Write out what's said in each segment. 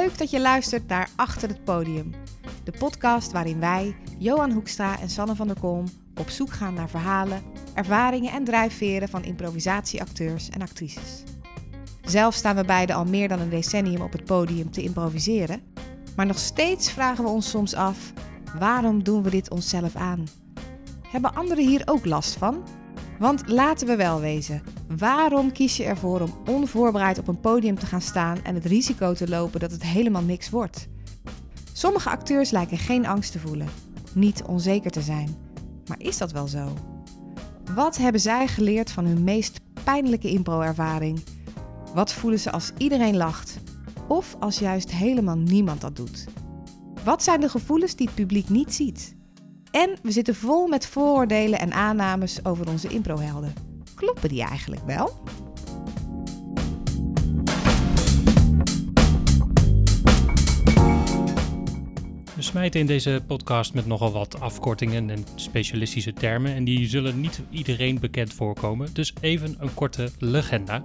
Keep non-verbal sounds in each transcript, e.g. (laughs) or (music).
Leuk dat je luistert naar Achter het Podium. De podcast waarin wij, Johan Hoekstra en Sanne van der Kolm, op zoek gaan naar verhalen, ervaringen en drijfveren van improvisatieacteurs en actrices. Zelf staan we beiden al meer dan een decennium op het podium te improviseren, maar nog steeds vragen we ons soms af: waarom doen we dit onszelf aan? Hebben anderen hier ook last van? Want laten we wel wezen, waarom kies je ervoor om onvoorbereid op een podium te gaan staan en het risico te lopen dat het helemaal niks wordt? Sommige acteurs lijken geen angst te voelen, niet onzeker te zijn. Maar is dat wel zo? Wat hebben zij geleerd van hun meest pijnlijke impro-ervaring? Wat voelen ze als iedereen lacht? Of als juist helemaal niemand dat doet? Wat zijn de gevoelens die het publiek niet ziet? En we zitten vol met vooroordelen en aannames over onze improhelden. Kloppen die eigenlijk wel? We smijten in deze podcast met nogal wat afkortingen en specialistische termen en die zullen niet iedereen bekend voorkomen, dus even een korte legenda.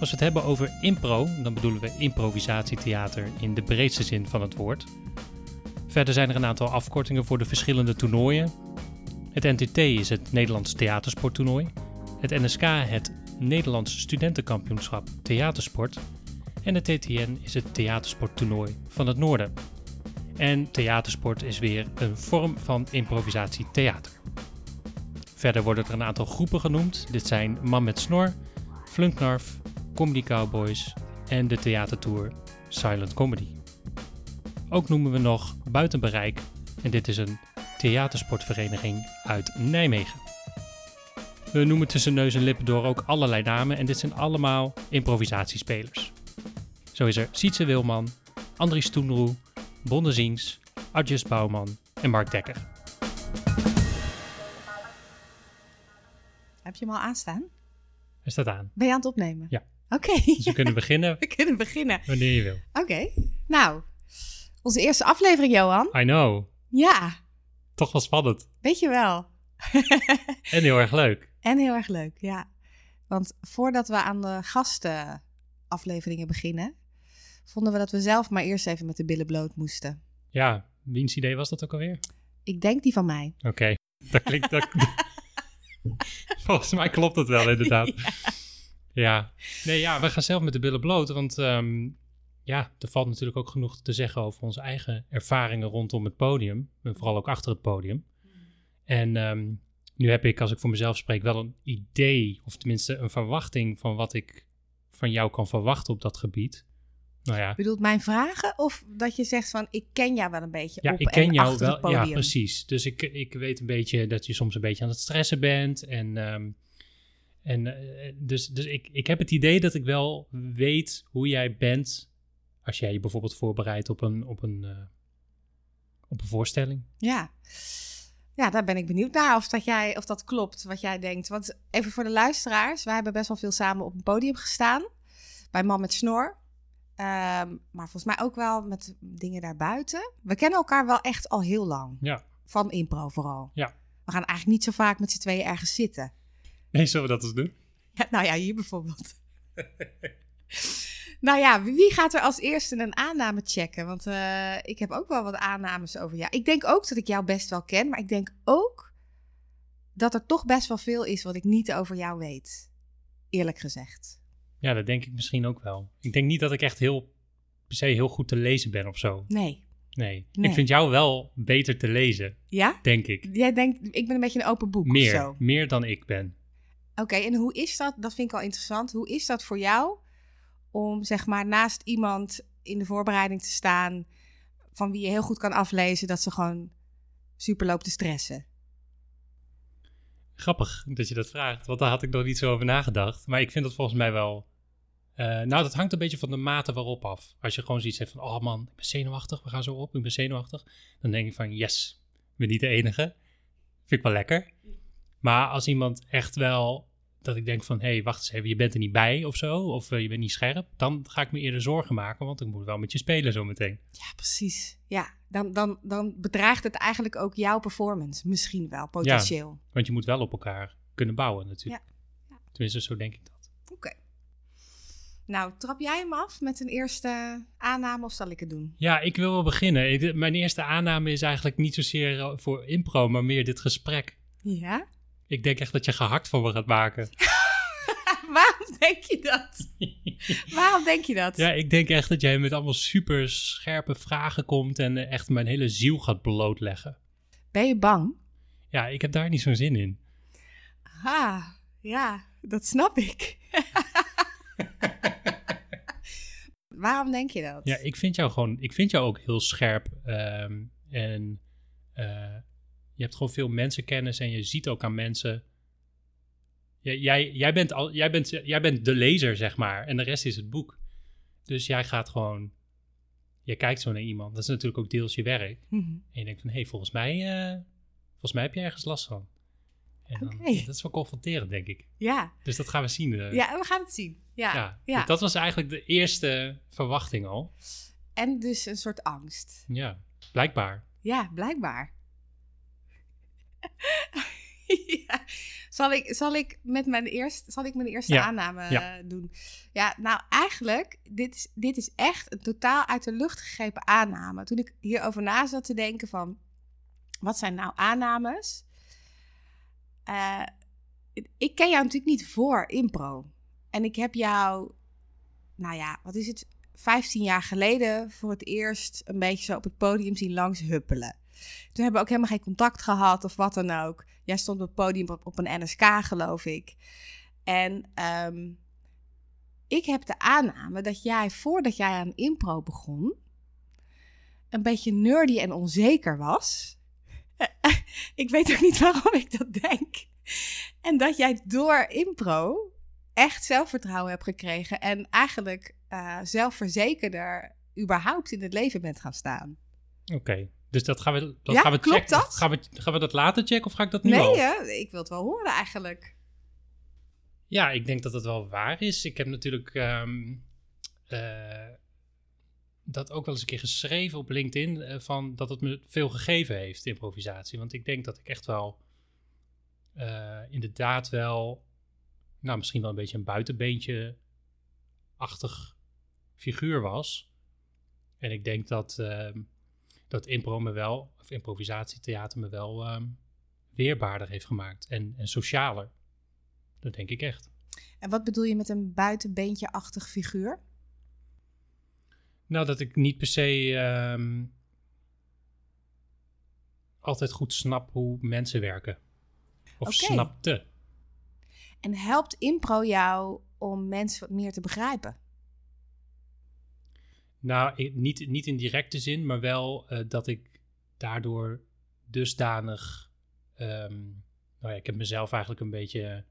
Als we het hebben over impro, dan bedoelen we improvisatietheater in de breedste zin van het woord. Verder zijn er een aantal afkortingen voor de verschillende toernooien. Het NTT is het Nederlands Theatersporttoernooi, het NSK het Nederlands Studentenkampioenschap Theatersport en het TTN is het Theatersporttoernooi van het Noorden. En theatersport is weer een vorm van improvisatietheater. Verder worden er een aantal groepen genoemd. Dit zijn Man met Snor, Flunknarf, Comedy Cowboys en de theatertour Silent Comedy. Ook noemen we nog Buiten Bereik en dit is een theatersportvereniging uit Nijmegen. We noemen tussen neus en lippen door ook allerlei namen en dit zijn allemaal improvisatiespelers. Zo is er Sietse Wilman, Andries Toenroe, Bonne Ziens, Adjus Bouwman en Mark Dekker. Heb je hem al aanstaan? Hij staat aan. Ben je aan het opnemen? Ja. Oké. Dus we kunnen beginnen (laughs) We kunnen beginnen. wanneer je wil. Oké. Nou, onze eerste aflevering, Johan. I know. Ja, Toch wel spannend. weet je wel. (laughs) En heel erg leuk. En heel erg leuk, ja. Want voordat we aan de gastenafleveringen beginnen, vonden we dat we zelf maar eerst even met de billen bloot moesten. Ja, wiens idee was dat ook alweer? Ik denk die van mij. Oké, dat klinkt... Dat... (laughs) Volgens mij klopt het wel, inderdaad. (laughs) Ja. Nee, ja, we gaan zelf met de billen bloot, want ehm, ja, er valt natuurlijk ook genoeg te zeggen over onze eigen ervaringen rondom het podium. En vooral ook achter het podium. En ehm, nu heb ik, als ik voor mezelf spreek, wel een idee, of tenminste een verwachting van wat ik van jou kan verwachten op dat gebied. Nou ja, Bedoelt mijn vragen of dat je zegt van ik ken jou wel een beetje ja, op ik en ken jou wel. Ja, precies. Dus ik, ik weet een beetje dat je soms een beetje aan het stressen bent. En, ehm, en eh, dus, dus ik, ik heb het idee dat ik wel weet hoe jij bent als jij je bijvoorbeeld voorbereidt op een, op een, eh, op een voorstelling. Ja. Ja, daar ben ik benieuwd naar of dat, jij, of dat klopt wat jij denkt. Want even voor de luisteraars, wij hebben best wel veel samen op een podium gestaan. Bij Man met Snor. Ehm, maar volgens mij ook wel met dingen daarbuiten. We kennen elkaar wel echt al heel lang. Ja. Van impro vooral. Ja. We gaan eigenlijk niet zo vaak met z'n tweeën ergens zitten. Nee, zullen we dat eens doen? Ja, nou ja, hier bijvoorbeeld. (laughs) nou ja, wie gaat er als eerste een aanname checken? Want eh, ik heb ook wel wat aannames over jou. Ik denk ook dat ik jou best wel ken, maar ik denk ook dat er toch best wel veel is wat ik niet over jou weet. Eerlijk gezegd. Ja, dat denk ik misschien ook wel. Ik denk niet dat ik echt heel, per se heel goed te lezen ben of zo. Nee. Nee. Nee. Ik vind jou wel beter te lezen, Ja? denk ik. Jij denkt, ik ben een beetje een open boek of Meer, zo. meer dan ik ben. Oké, en hoe is dat? Dat vind ik al interessant. Hoe is dat voor jou om zeg maar naast iemand in de voorbereiding te staan van wie je heel goed kan aflezen dat ze gewoon super loopt te stressen? Grappig dat je dat vraagt, want daar had ik nog niet zo over nagedacht. Maar ik vind dat volgens mij wel. eh, nou, dat hangt een beetje van de mate waarop af. Als je gewoon zoiets hebt van: oh man, ik ben zenuwachtig, we gaan zo op, ik ben zenuwachtig. Dan denk ik van: yes, ik ben niet de enige. Vind ik wel lekker. Maar als iemand echt wel. Dat ik denk van, hé, hey, wacht eens even, je bent er niet bij of zo, of eh, je bent niet scherp, dan ga ik me eerder zorgen maken, want ik moet wel met je spelen zometeen. Ja, precies. Ja, dan, dan, dan bedraagt het eigenlijk ook jouw performance. Misschien wel, potentieel. Want je moet wel op elkaar kunnen bouwen natuurlijk. Ja. Ja. Tenminste, zo denk ik dat. Oké. Nou, trap jij hem af met een eerste aanname of zal ik het doen? Ja, ik wil wel beginnen. Mijn eerste aanname is eigenlijk niet zozeer eh, voor impro, maar meer dit gesprek. Ja? Ik denk echt dat je gehakt van me gaat maken. (laughs) Waarom denk je dat? Waarom denk je dat? Ja, ik denk echt dat jij met allemaal super scherpe vragen komt en echt mijn hele ziel gaat blootleggen. Ben je bang? Ja, ik heb daar niet zo'n zin in. Ah, ja, dat snap ik. (laughs) Waarom denk je dat? Ja, ik vind jou gewoon, ik vind jou ook heel scherp. ehm, en eh, je hebt gewoon veel mensenkennis en je ziet ook aan mensen. Jij, jij, jij, bent al, jij, bent, jij bent de lezer, zeg maar. En de rest is het boek. Dus jij gaat gewoon. Je kijkt zo naar iemand. Dat is natuurlijk ook deels je werk. Mhm. En je denkt van, hé, hey, volgens mij, eh, volgens mij heb je ergens last van. En dan, dat is wel confronterend, denk ik. Ja. Dus dat gaan we zien. eh. ja, we gaan het zien. Ja. ja. ja. Dat was eigenlijk de eerste verwachting al. En dus een soort angst. Ja, blijkbaar. Ja, blijkbaar. (laughs) ja. Zal ik, zal ik met mijn eerste, zal ik mijn eerste Ja, aanname ja. eh, doen? Ja, nou eigenlijk, dit is, dit is echt een totaal uit de lucht gegrepen aanname. Toen ik hierover na zat te denken van, wat zijn nou aannames? Eh, ik ken jou natuurlijk niet voor impro. En ik heb jou, nou ja, wat is het, 15 jaar geleden voor het eerst een beetje zo op het podium zien langs huppelen. Toen hebben we ook helemaal geen contact gehad of wat dan ook. Jij stond op het podium op, een NSK, geloof ik. En ehm, ik heb de aanname dat jij, voordat jij aan impro begon, een beetje nerdy en onzeker was. (laughs) ik weet ook niet waarom ik dat denk. En dat jij door impro echt zelfvertrouwen hebt gekregen en eigenlijk eh, zelfverzekerder überhaupt in het leven bent gaan staan. Oké, dus dat gaan we, dat Ja, gaan we klopt checken. dat? Gaan we, gaan we dat later checken of ga ik dat nu nee, al? hè? ik wil het wel horen eigenlijk. Ja, ik denk dat het wel waar is. Ik heb natuurlijk ehm, eh, dat ook wel eens een keer geschreven op LinkedIn eh, van dat het me veel gegeven heeft, improvisatie. Want ik denk dat ik echt wel eh, inderdaad wel, nou misschien wel een beetje een buitenbeentje-achtig figuur was. En ik denk dat, ehm, dat impro me wel, of improvisatietheater me wel ehm, weerbaarder heeft gemaakt en, en socialer. Dat denk ik echt. En wat bedoel je met een buitenbeentje-achtig figuur? Nou, dat ik niet per se ehm, altijd goed snap hoe mensen werken. Of snapte. En helpt impro jou om mensen wat meer te begrijpen? Nou, niet, niet in directe zin, maar wel eh, dat ik daardoor dusdanig. ehm, nou ja, ik heb mezelf eigenlijk een beetje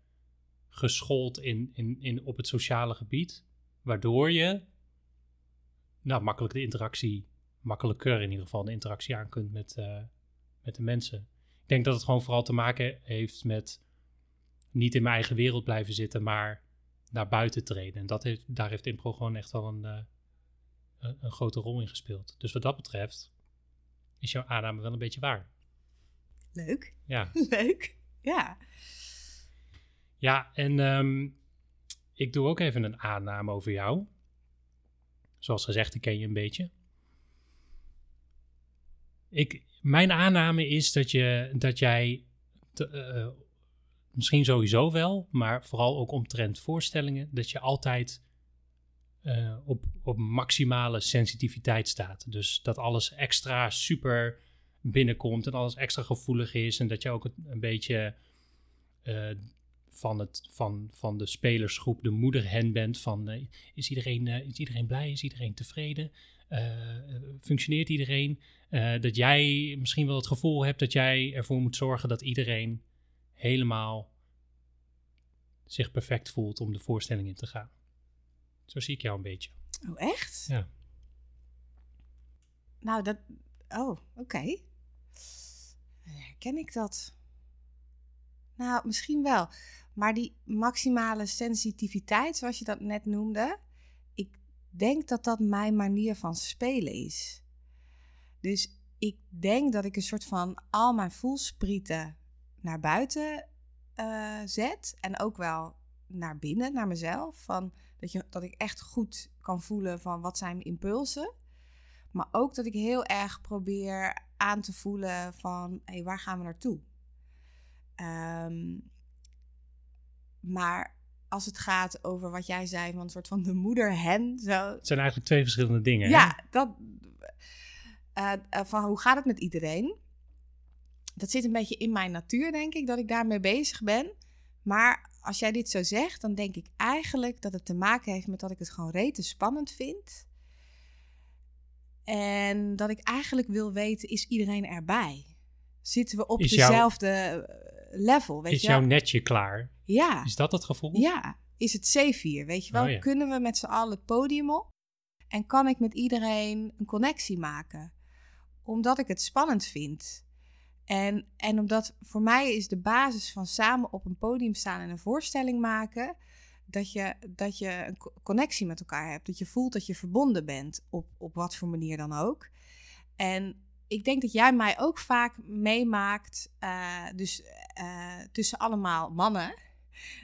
geschoold in, in, in, op het sociale gebied. Waardoor je nou, makkelijk de interactie, makkelijker in ieder geval de interactie aan kunt met, eh, met de mensen. Ik denk dat het gewoon vooral te maken heeft met niet in mijn eigen wereld blijven zitten, maar naar buiten treden. En dat heeft, daar heeft impro gewoon echt wel een, eh, een, een grote rol in gespeeld. Dus wat dat betreft is jouw aanname wel een beetje waar. Leuk. Ja, (laughs) Leuk. Ja. ja en ehm, ik doe ook even een aanname over jou. Zoals gezegd, ik ken je een beetje. Ik, mijn aanname is dat, je, dat jij, te- eh, misschien sowieso wel, maar vooral ook omtrent voorstellingen, dat je altijd eh, op, op maximale sensitiviteit staat. Dus dat alles extra super binnenkomt en alles extra gevoelig is en dat je ook een beetje eh, van, het, van, van de spelersgroep de moeder hen bent van eh, is, iedereen, is iedereen blij, is iedereen tevreden, functioneert iedereen? Dat jij misschien wel het gevoel hebt dat jij ervoor moet zorgen dat iedereen helemaal zich perfect voelt om de voorstelling in te gaan. Zo zie ik jou een beetje. Oh, echt? Ja. Nou, dat... Oh, oké. Herken ik dat? Nou, misschien wel. Maar die maximale sensitiviteit, zoals je dat net noemde... Ik denk dat dat mijn manier van spelen is. Dus ik denk dat ik een soort van al mijn voelsprieten naar buiten eh, zet. En ook wel naar binnen, naar mezelf. Van Dat, je, dat ik echt goed kan voelen van wat zijn mijn impulsen. Maar ook dat ik heel erg probeer aan te voelen van hé, hey, waar gaan we naartoe? Ehm, maar als het gaat over wat jij zei, van een soort van de moeder hen. Zo. Het zijn eigenlijk twee verschillende dingen. Ja, hè? dat. Uh, van hoe gaat het met iedereen? Dat zit een beetje in mijn natuur, denk ik, dat ik daarmee bezig ben. Maar als jij dit zo zegt, dan denk ik eigenlijk dat het te maken heeft met dat ik het gewoon rete spannend vind. En dat ik eigenlijk wil weten, is iedereen erbij? Zitten we op Is dezelfde eh, level? Weet Is je jouw netje klaar? Ja. Is dat het gevoel? Ja, is het safe hier? Weet je wel, Oh ja. kunnen we met z'n allen het podium op? En kan ik met iedereen een connectie maken? Omdat ik het spannend vind. En, en omdat voor mij is de basis van samen op een podium staan en een voorstelling maken, dat je, dat je een co- connectie met elkaar hebt. Dat je voelt dat je verbonden bent, op, op wat voor manier dan ook. En ik denk dat jij mij ook vaak meemaakt, eh, dus eh, tussen allemaal mannen,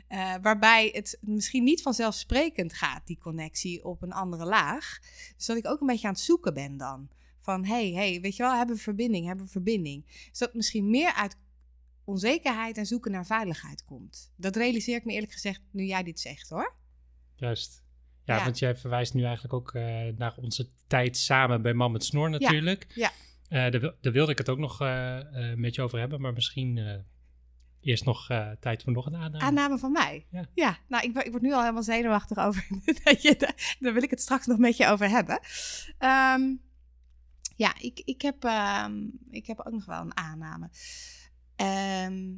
eh, waarbij het misschien niet vanzelfsprekend gaat, die connectie op een andere laag. Dus dat ik ook een beetje aan het zoeken ben dan. Van hey, hey, weet je wel, hebben we verbinding, hebben we verbinding. Dus dat misschien meer uit onzekerheid en zoeken naar veiligheid komt. Dat realiseer ik me eerlijk gezegd nu jij dit zegt hoor. Juist. Ja, Ja. want jij verwijst nu eigenlijk ook eh, naar onze tijd samen bij Man met Snor natuurlijk. ja. Eh, daar, wil- daar wilde ik het ook nog eh, met je over hebben, maar misschien eerst nog tijd voor nog een aanname. Aanname van mij. Ja. nou, ik, word- ik word nu al helemaal zenuwachtig over. (laughs) dat je, daar- daar wil ik het straks nog met je over hebben. Ehm, ja, ik, ik, heb, ehm, ik heb ook nog wel een aanname. Ehm,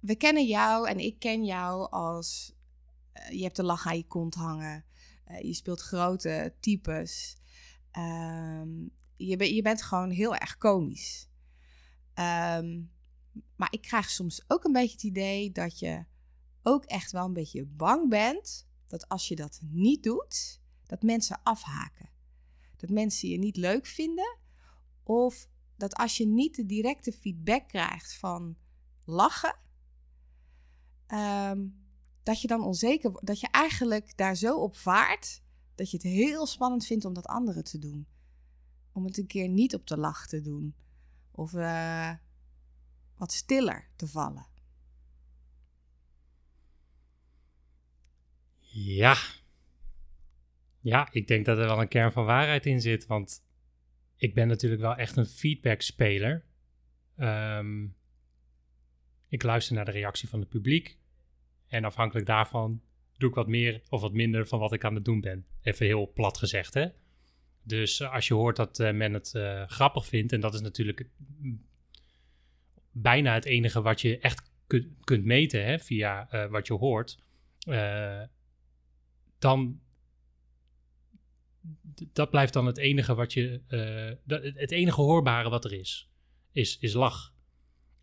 we kennen jou en ik ken jou als. eh, je hebt de lach aan je kont hangen. Eh, je speelt grote types. Ehm, je, je bent gewoon heel erg komisch. Maar ik krijg soms ook een beetje het idee dat je ook echt wel een beetje bang bent dat als je dat niet doet, dat mensen afhaken. Dat mensen je niet leuk vinden. Of dat als je niet de directe feedback krijgt van lachen, ehm, dat je dan onzeker wordt. Dat je eigenlijk daar zo op vaart dat je het heel spannend vindt om dat anderen te doen. Om het een keer niet op de lach te doen. Of eh, wat stiller te vallen. Ja. Ja, ik denk dat er wel een kern van waarheid in zit, want ik ben natuurlijk wel echt een feedback-speler. Ehm, ik luister naar de reactie van het publiek en afhankelijk daarvan doe ik wat meer of wat minder van wat ik aan het doen ben. Even heel plat gezegd, hè. Dus eh, als je hoort dat eh, men het eh, grappig vindt, en dat is natuurlijk mm, bijna het enige wat je echt kunt, meten hè, via wat je hoort, dan dat blijft dan het enige wat je, eh, dat- het enige hoorbare wat er is, is, is lach.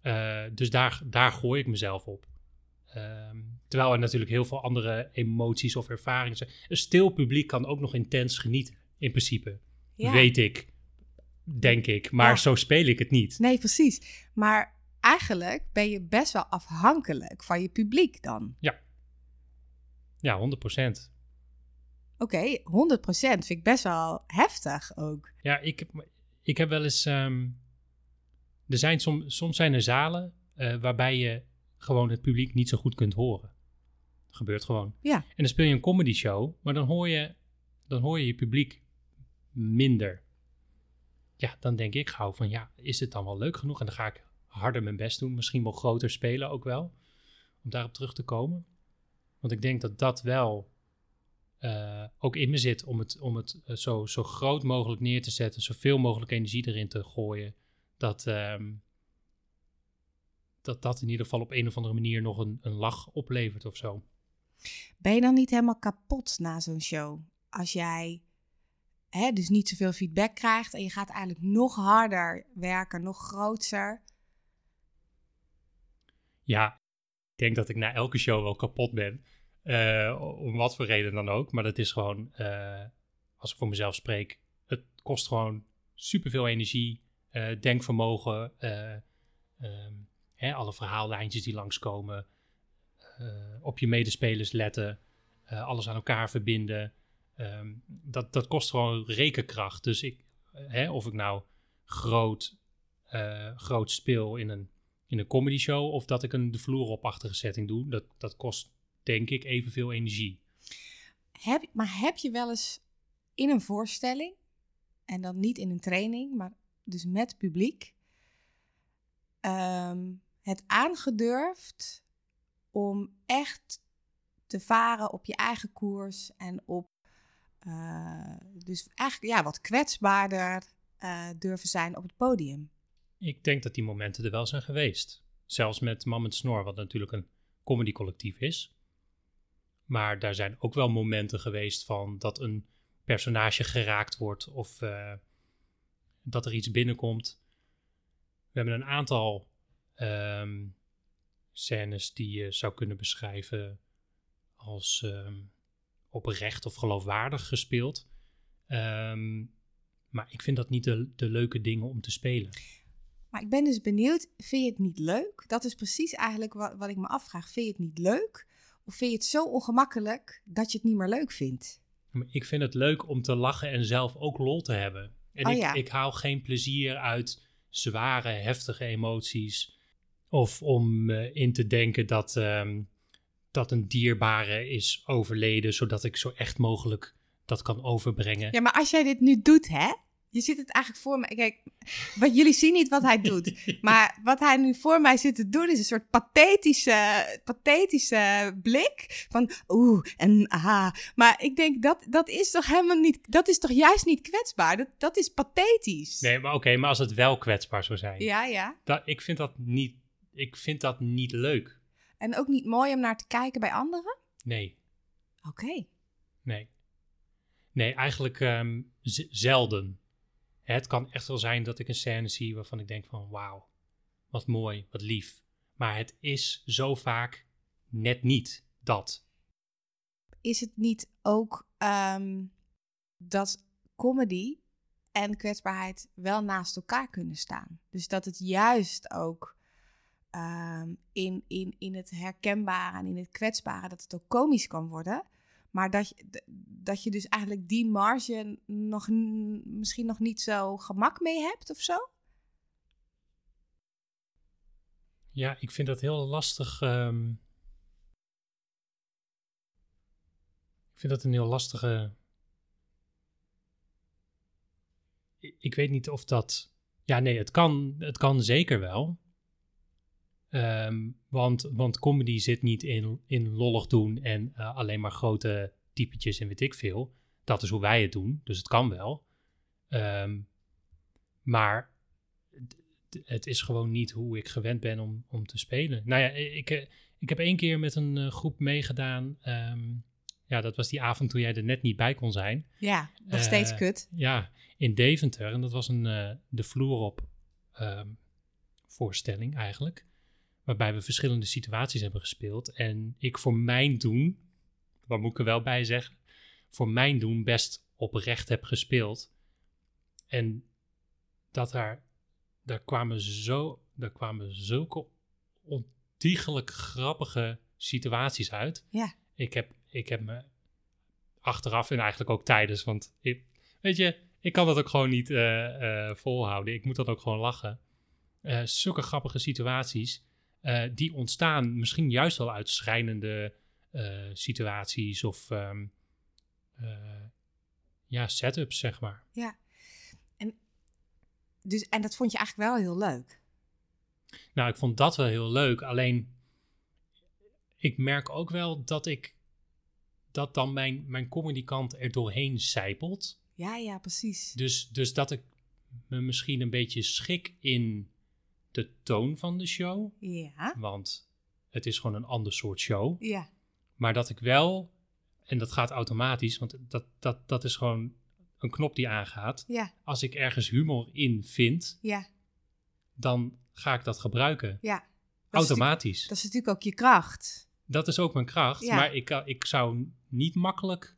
Eh, dus daar, daar gooi ik mezelf op. Ehm, terwijl er natuurlijk heel veel andere emoties of ervaringen zijn. Een stil publiek kan ook nog intens genieten, in principe. Ja. Weet ik, denk ik. Maar Ja. zo speel ik het niet. Nee, precies. Maar eigenlijk ben je best wel afhankelijk van je publiek dan. Ja, 100%. Oké, 100% vind ik best wel heftig ook. Ja, ik heb, ik heb wel eens. ehm, er zijn som, soms zijn er zalen eh, waarbij je gewoon het publiek niet zo goed kunt horen. Dat gebeurt gewoon. Ja. En dan speel je een comedy show, maar dan hoor je dan hoor je, je publiek minder. Ja, dan denk ik gauw van ja, is het dan wel leuk genoeg? En dan ga ik harder mijn best doen, misschien wel groter spelen ook wel, om daarop terug te komen. Want ik denk dat dat wel eh, ook in me zit om het, om het eh, zo, zo groot mogelijk neer te zetten, zoveel mogelijk energie erin te gooien. Dat, ehm, dat dat in ieder geval op een of andere manier nog een, een lach oplevert of zo. Ben je dan niet helemaal kapot na zo'n show? Als jij hè, dus niet zoveel feedback krijgt en je gaat eigenlijk nog harder werken, nog groter. Ja, ik denk dat ik na elke show wel kapot ben. Eh, om wat voor reden dan ook. Maar dat is gewoon, eh, als ik voor mezelf spreek, het kost gewoon superveel energie, eh, denkvermogen, eh, ehm, hè, alle verhaallijntjes die langskomen, op je medespelers letten. alles aan elkaar verbinden. Ehm, dat, dat kost gewoon rekenkracht. Dus ik, hè, of ik nou groot, groot speel in een, in een comedy show of dat ik een de vloer opachtige setting doe, dat, dat kost denk ik evenveel energie. Heb, maar heb je wel eens in een voorstelling, en dan niet in een training, maar dus met publiek, ehm, het aangedurfd om echt te varen op je eigen koers en op, eh, dus eigenlijk ja, wat kwetsbaarder eh, durven zijn op het podium? Ik denk dat die momenten er wel zijn geweest. Zelfs met Mam met Snor, wat natuurlijk een comedycollectief is. Maar daar zijn ook wel momenten geweest van dat een personage geraakt wordt of eh, dat er iets binnenkomt. We hebben een aantal ehm, scènes die je zou kunnen beschrijven als um, oprecht of geloofwaardig gespeeld. Ehm, maar ik vind dat niet de, de leuke dingen om te spelen. Maar ik ben dus benieuwd, vind je het niet leuk? Dat is precies eigenlijk wat, wat ik me afvraag. Vind je het niet leuk? Of vind je het zo ongemakkelijk dat je het niet meer leuk vindt? Ik vind het leuk om te lachen en zelf ook lol te hebben. En Oh ik, ja. ik haal geen plezier uit zware, heftige emoties. Of om eh, in te denken dat, ehm, dat een dierbare is overleden, zodat ik zo echt mogelijk dat kan overbrengen. Ja, maar als jij dit nu doet, hè? Je ziet het eigenlijk voor me. Kijk, wat jullie zien niet wat hij doet. (laughs) Maar wat hij nu voor mij zit te doen is een soort pathetische, pathetische blik. Van oeh en ah. Maar ik denk dat dat is toch helemaal niet. Dat is toch juist niet kwetsbaar? Dat, dat is pathetisch. Nee, maar oké, maar als het wel kwetsbaar zou zijn. Ja, ja. Dat, ik, vind dat niet, ik vind dat niet leuk. En ook niet mooi om naar te kijken bij anderen? Nee, Oké. nee. Nee, eigenlijk ehm, zelden. Het kan echt wel zijn dat ik een scène zie waarvan ik denk van wauw, wat mooi, wat lief. Maar het is zo vaak net niet dat. Is het niet ook ehm, dat comedy en kwetsbaarheid wel naast elkaar kunnen staan? Dus dat het juist ook ehm, in, in, in het herkenbare en in het kwetsbare, dat het ook komisch kan worden. Maar dat je, dat je dus eigenlijk die marge nog, misschien nog niet zo gemak mee hebt of zo? Ja, ik vind dat heel lastig. ehm, ik vind dat een heel lastige. Ik weet niet of dat. Ja, nee, het kan, het kan zeker wel. Ehm, want, want comedy zit niet in, in lollig doen en eh, alleen maar grote typetjes en weet ik veel. Dat is hoe wij het doen, dus het kan wel. Ehm, maar het is gewoon niet hoe ik gewend ben om, om te spelen. Nou ja, ik, eh, ik heb één keer met een eh, groep meegedaan. Ehm, ja, dat was die avond toen jij er net niet bij kon zijn. Ja, nog steeds kut. Ja, in Deventer. En dat was een de vloer op voorstelling eigenlijk. Waarbij we verschillende situaties hebben gespeeld. En ik voor mijn doen, wat moet ik er wel bij zeggen, voor mijn doen best oprecht heb gespeeld. En dat daar, daar kwamen zo, daar kwamen zulke ontiegelijk grappige situaties uit. Ja. Ik heb, ik heb me achteraf en eigenlijk ook tijdens, want ik, weet je, ik kan dat ook gewoon niet eh, eh, volhouden. Ik moet dat ook gewoon lachen. Eh, zulke grappige situaties, eh, die ontstaan misschien juist wel uit schrijnende eh, situaties of eh, ja, setups, zeg maar. Dus, en dat vond je eigenlijk wel heel leuk. Nou, ik vond dat wel heel leuk. Alleen, ik merk ook wel dat ik dat dan mijn, mijn comedy kant er doorheen zijpelt. Ja, ja, precies. Dus, dus dat ik me misschien een beetje schik in de toon van de show. Ja, Want het is gewoon een ander soort show. ja, Maar dat ik wel, en dat gaat automatisch, want dat, dat, dat is gewoon een knop die aangaat. ja, Als ik ergens humor in vind, ja, dan ga ik dat gebruiken. ja. Dat is natuurlijk- Automatisch. Dat is natuurlijk ook je kracht. Dat is ook mijn kracht. Ja. Maar ik, ik zou niet makkelijk,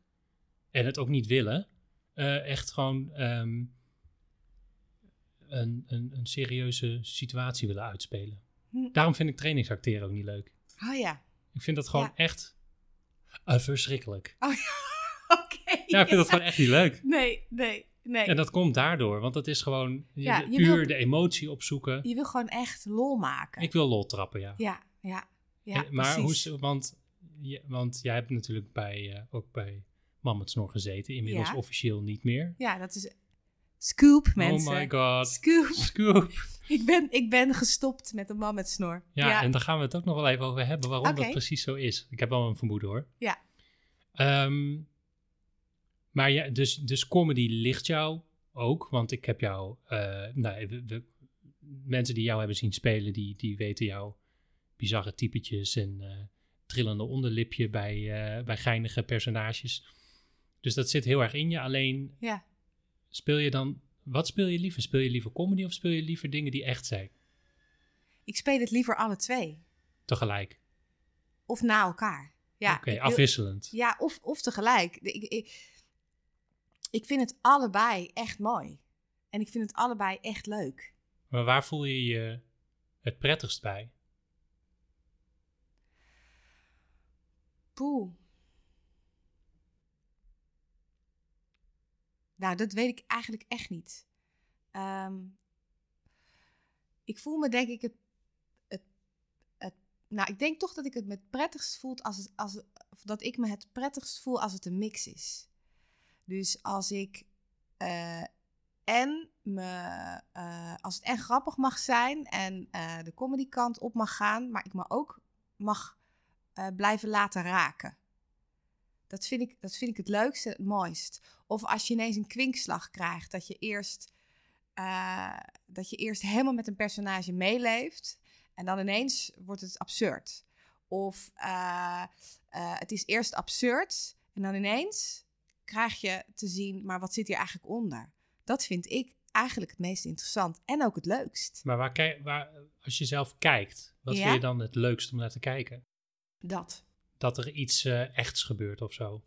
en het ook niet willen, eh, echt gewoon ehm, een, een, een serieuze situatie willen uitspelen. Hm. Daarom vind ik trainingsacteren ook niet leuk. Oh ja. Ik vind dat gewoon Ja. echt. eh, verschrikkelijk. (laughs) Oké. Ja, ik vind dat gewoon echt niet leuk. Nee, nee, nee. En dat komt daardoor, want dat is gewoon je- Ja, je puur wil- de emotie opzoeken. Je wil gewoon echt lol maken. Ik wil lol trappen, ja. Ja, ja, ja. En- maar hoe, precies. want, je, want jij hebt natuurlijk bij, eh, ook bij Man met Snor gezeten, inmiddels Ja. officieel niet meer. Ja, dat is... Scoop, mensen. Oh my god. Scoop. Scoop. Ik ben, ik ben gestopt met een man met snor. Ja, en daar gaan we het ook nog wel even over hebben, waarom dat precies zo is. Ik heb wel een vermoeden hoor. Ja. Ehm, maar ja, dus, dus comedy ligt jou ook, want ik heb jou, eh, nou, we- mensen die jou hebben zien spelen, die, die weten jou bizarre typetjes en eh, trillende onderlipje bij, eh, bij geinige personages. Dus dat zit heel erg in je. Alleen Ja. Speel je dan, wat speel je liever? Speel je liever comedy of speel je liever dingen die echt zijn? Ik speel het liever alle twee. Tegelijk. Of na elkaar. Ja, Oké, afwisselend. Ja, of, of tegelijk. Ik, ik, ik vind het allebei echt mooi. En ik vind het allebei echt leuk. Maar waar voel je je het prettigst bij? Poeh. Nou, dat weet ik eigenlijk echt niet. Ehm, ik voel me denk ik het, het, het... Nou, ik denk toch dat ik het me prettigst voel als, het, als dat ik me het prettigst voel als het een mix is. Dus als ik eh, en me, eh, als het en grappig mag zijn en eh, de comedy kant op mag gaan, maar ik me ook mag blijven laten raken. Dat vind, ik, dat vind ik het leukste, het mooist. Of als je ineens een kwinkslag krijgt, dat je eerst, eh, dat je eerst helemaal met een personage meeleeft en dan ineens wordt het absurd. Of eh, eh, het is eerst absurd en dan ineens krijg je te zien, maar wat zit hier eigenlijk onder? Dat vind ik eigenlijk het meest interessant en ook het leukst. Maar waar, waar, als je zelf kijkt, wat Ja? vind je dan het leukst om naar te kijken? Dat. Dat er iets eh, echts gebeurt of zo.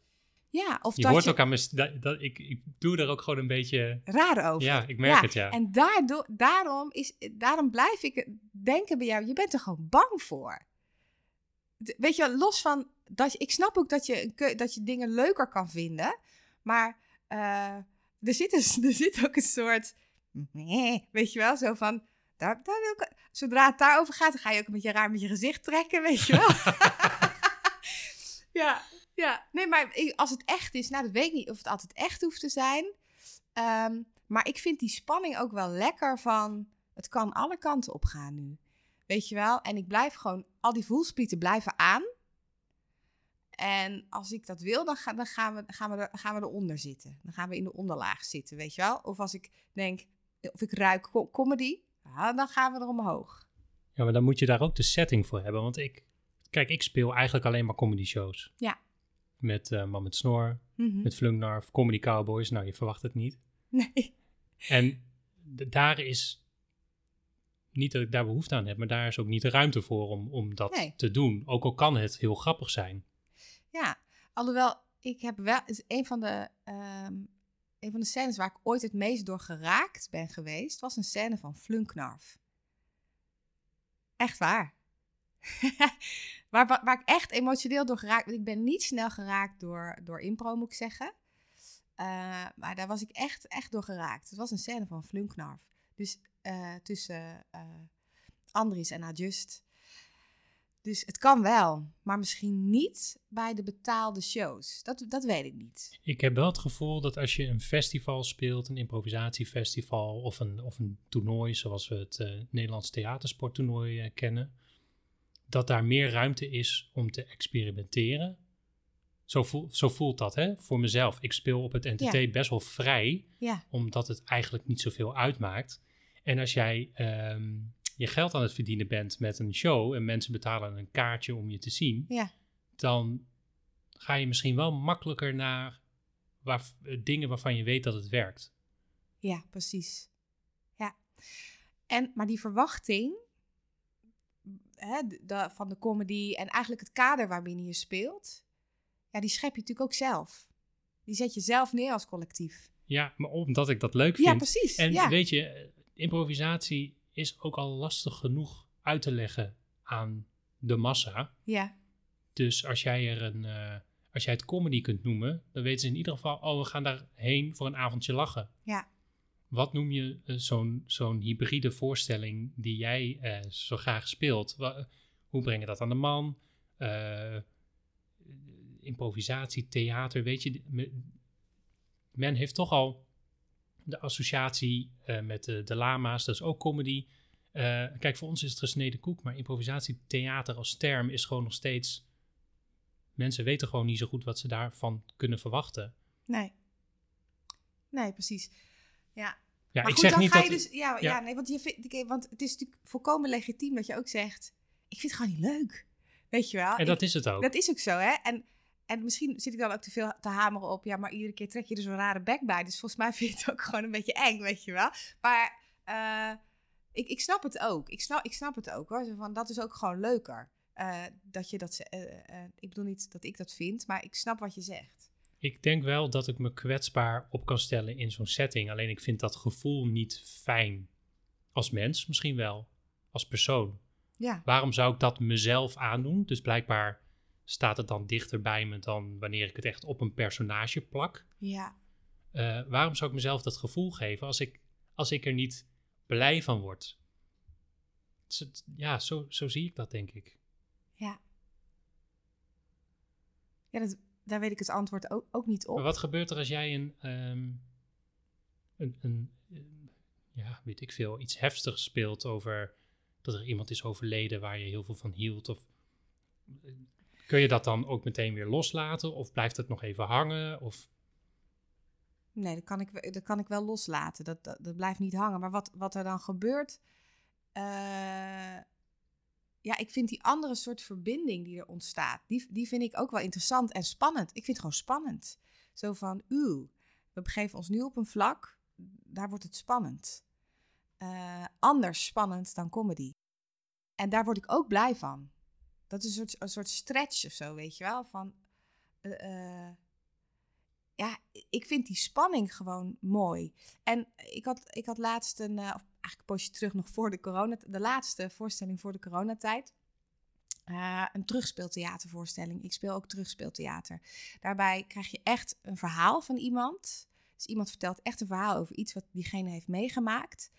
Ja, of Je dat hoort je ook aan mijn... Dat, dat, ik, ik doe er ook gewoon een beetje... raar over. Ja, ik merk het, ja. En daardoor, daarom, is, daarom blijf ik denken bij jou, je bent er gewoon bang voor. Weet je, los van dat je, ik snap ook dat je, een dat je dingen leuker kan vinden, maar eh, er, zit een, (laughs) er zit ook een soort, nee, weet je wel, zo van, daar, daar wil ik, zodra het daarover gaat, dan ga je ook met je raar met je gezicht trekken, weet je wel. (laughs) ja, ja, nee, maar als het echt is, nou, dat weet ik niet of het altijd echt hoeft te zijn. Ehm, maar ik vind die spanning ook wel lekker van, het kan alle kanten op gaan nu. Weet je wel? En ik blijf gewoon, al die voelspieten blijven aan. En als ik dat wil, dan, ga, dan gaan, we, gaan, we er, gaan we eronder zitten. Dan gaan we in de onderlaag zitten, weet je wel? Of als ik denk, of ik ruik co- comedy, dan gaan we er omhoog. Ja, maar dan moet je daar ook de setting voor hebben. Want ik... Kijk, ik speel eigenlijk alleen maar comedy shows. Ja. Met eh, Man met Snor, Mhm. met Flungnarf, Comedy Cowboys. Nou, je verwacht het niet. Nee. En daar is niet dat ik daar behoefte aan heb, maar daar is ook niet de ruimte voor om, om dat Nee. te doen. Ook al kan het heel grappig zijn. Ja, alhoewel ik heb wel is een van de ehm, een van de scènes waar ik ooit het meest door geraakt ben geweest, was een scène van Flunknarf. Echt waar. (laughs) waar, waar, ik echt emotioneel door geraakt ben. Ik ben niet snel geraakt door, door impro, moet ik zeggen. Eh, maar daar was ik echt, echt door geraakt. Het was een scène van Flunknarf. Dus eh, tussen eh Andries en Adjust. Dus het kan wel, maar misschien niet bij de betaalde shows. Dat, dat weet ik niet. Ik heb wel het gevoel dat als je een festival speelt, een improvisatiefestival of een, of een toernooi zoals we het eh, Nederlands theatersporttoernooi eh, kennen, dat daar meer ruimte is om te experimenteren. Zo, voel, zo voelt dat hè, voor mezelf. Ik speel op het NTT best wel vrij, Ja, omdat het eigenlijk niet zoveel uitmaakt. En als jij ehm, je geld aan het verdienen bent met een show en mensen betalen een kaartje om je te zien, ja, dan ga je misschien wel makkelijker naar waar, eh, dingen waarvan je weet dat het werkt. ja, precies. Ja. En, maar die verwachting hè, de, de- van de comedy en eigenlijk het kader waarbinnen je speelt, ja, die schep je natuurlijk ook zelf. Die zet je zelf neer als collectief. Ja, maar omdat ik dat leuk Ja, vind. precies. en ja. weet je, improvisatie is ook al lastig genoeg uit te leggen aan de massa. ja, Dus als jij er een, eh, als jij het comedy kunt noemen, dan weten ze in ieder geval, oh, we gaan daarheen voor een avondje lachen. Ja. Wat noem je eh, zo'n hybride voorstelling die jij eh, zo graag speelt? Hoe breng je dat aan de man? Eh, improvisatie, theater, weet je, me- men heeft toch al de associatie met de, lama's, dat is ook comedy. Kijk, voor ons is het gesneden koek, maar improvisatie, theater als term is gewoon nog steeds. Mensen weten gewoon niet zo goed wat ze daarvan kunnen verwachten. Nee. Nee, precies. Ja. Ja, maar ik goed, zeg dan niet ga dat. je dus... Ja, ja. ja. nee, want, je vindt, want het is natuurlijk volkomen legitiem dat je ook zegt... Ik vind het gewoon niet leuk. Weet je wel? en dat is het ook. dat is ook zo, hè? En, en misschien zit ik dan ook te veel te hameren op... Ja, maar iedere keer trek je er zo'n rare bek bij. Dus volgens mij (laughs) vind je het ook gewoon een beetje eng, weet je wel? Maar eh, ik, ik snap het ook. Ik snap, ik snap het ook, hoor. Zo van, dat is ook gewoon leuker. Eh, dat je dat... ze- eh, ik bedoel niet dat ik dat vind, maar ik snap wat je zegt. Ik denk wel dat ik me kwetsbaar op kan stellen in zo'n setting. Alleen ik vind dat gevoel niet fijn. Als mens misschien wel. Als persoon. Ja. Waarom zou ik dat mezelf aandoen? Dus blijkbaar staat het dan dichter bij me dan wanneer ik het echt op een personage plak. Ja. Eh, waarom zou ik mezelf dat gevoel geven als ik, als ik er niet blij van word? Ja, zo, zo zie ik dat, denk ik. Ja. Ja, dat, daar weet ik het antwoord ook, ook niet op. Maar wat gebeurt er als jij een, ehm, een, een, een- ja, weet ik veel, iets heftigs speelt over dat er iemand is overleden waar je heel veel van hield? Of eh, kun je dat dan ook meteen weer loslaten? Of blijft het nog even hangen? Of Nee, dat kan ik, dat kan ik wel loslaten. Dat, dat, dat blijft niet hangen. Maar wat, wat er dan gebeurt... eh, ja, ik vind die andere soort verbinding die er ontstaat... Die, die vind ik ook wel interessant en spannend. Ik vind het gewoon spannend. Zo van, uw, we begeven ons nu op een vlak... Daar wordt het spannend. Eh, anders spannend dan comedy. En daar word ik ook blij van. Dat is een soort, een soort stretch of zo, weet je wel? Van... eh, eh, ja, ik vind die spanning gewoon mooi. En ik had, ik had laatst een, eigenlijk een poosje terug nog voor de corona, de laatste voorstelling voor de coronatijd. eh, een terugspeeltheatervoorstelling. Ik speel ook terugspeeltheater. Daarbij krijg je echt een verhaal van iemand. Dus iemand vertelt echt een verhaal over iets wat diegene heeft meegemaakt.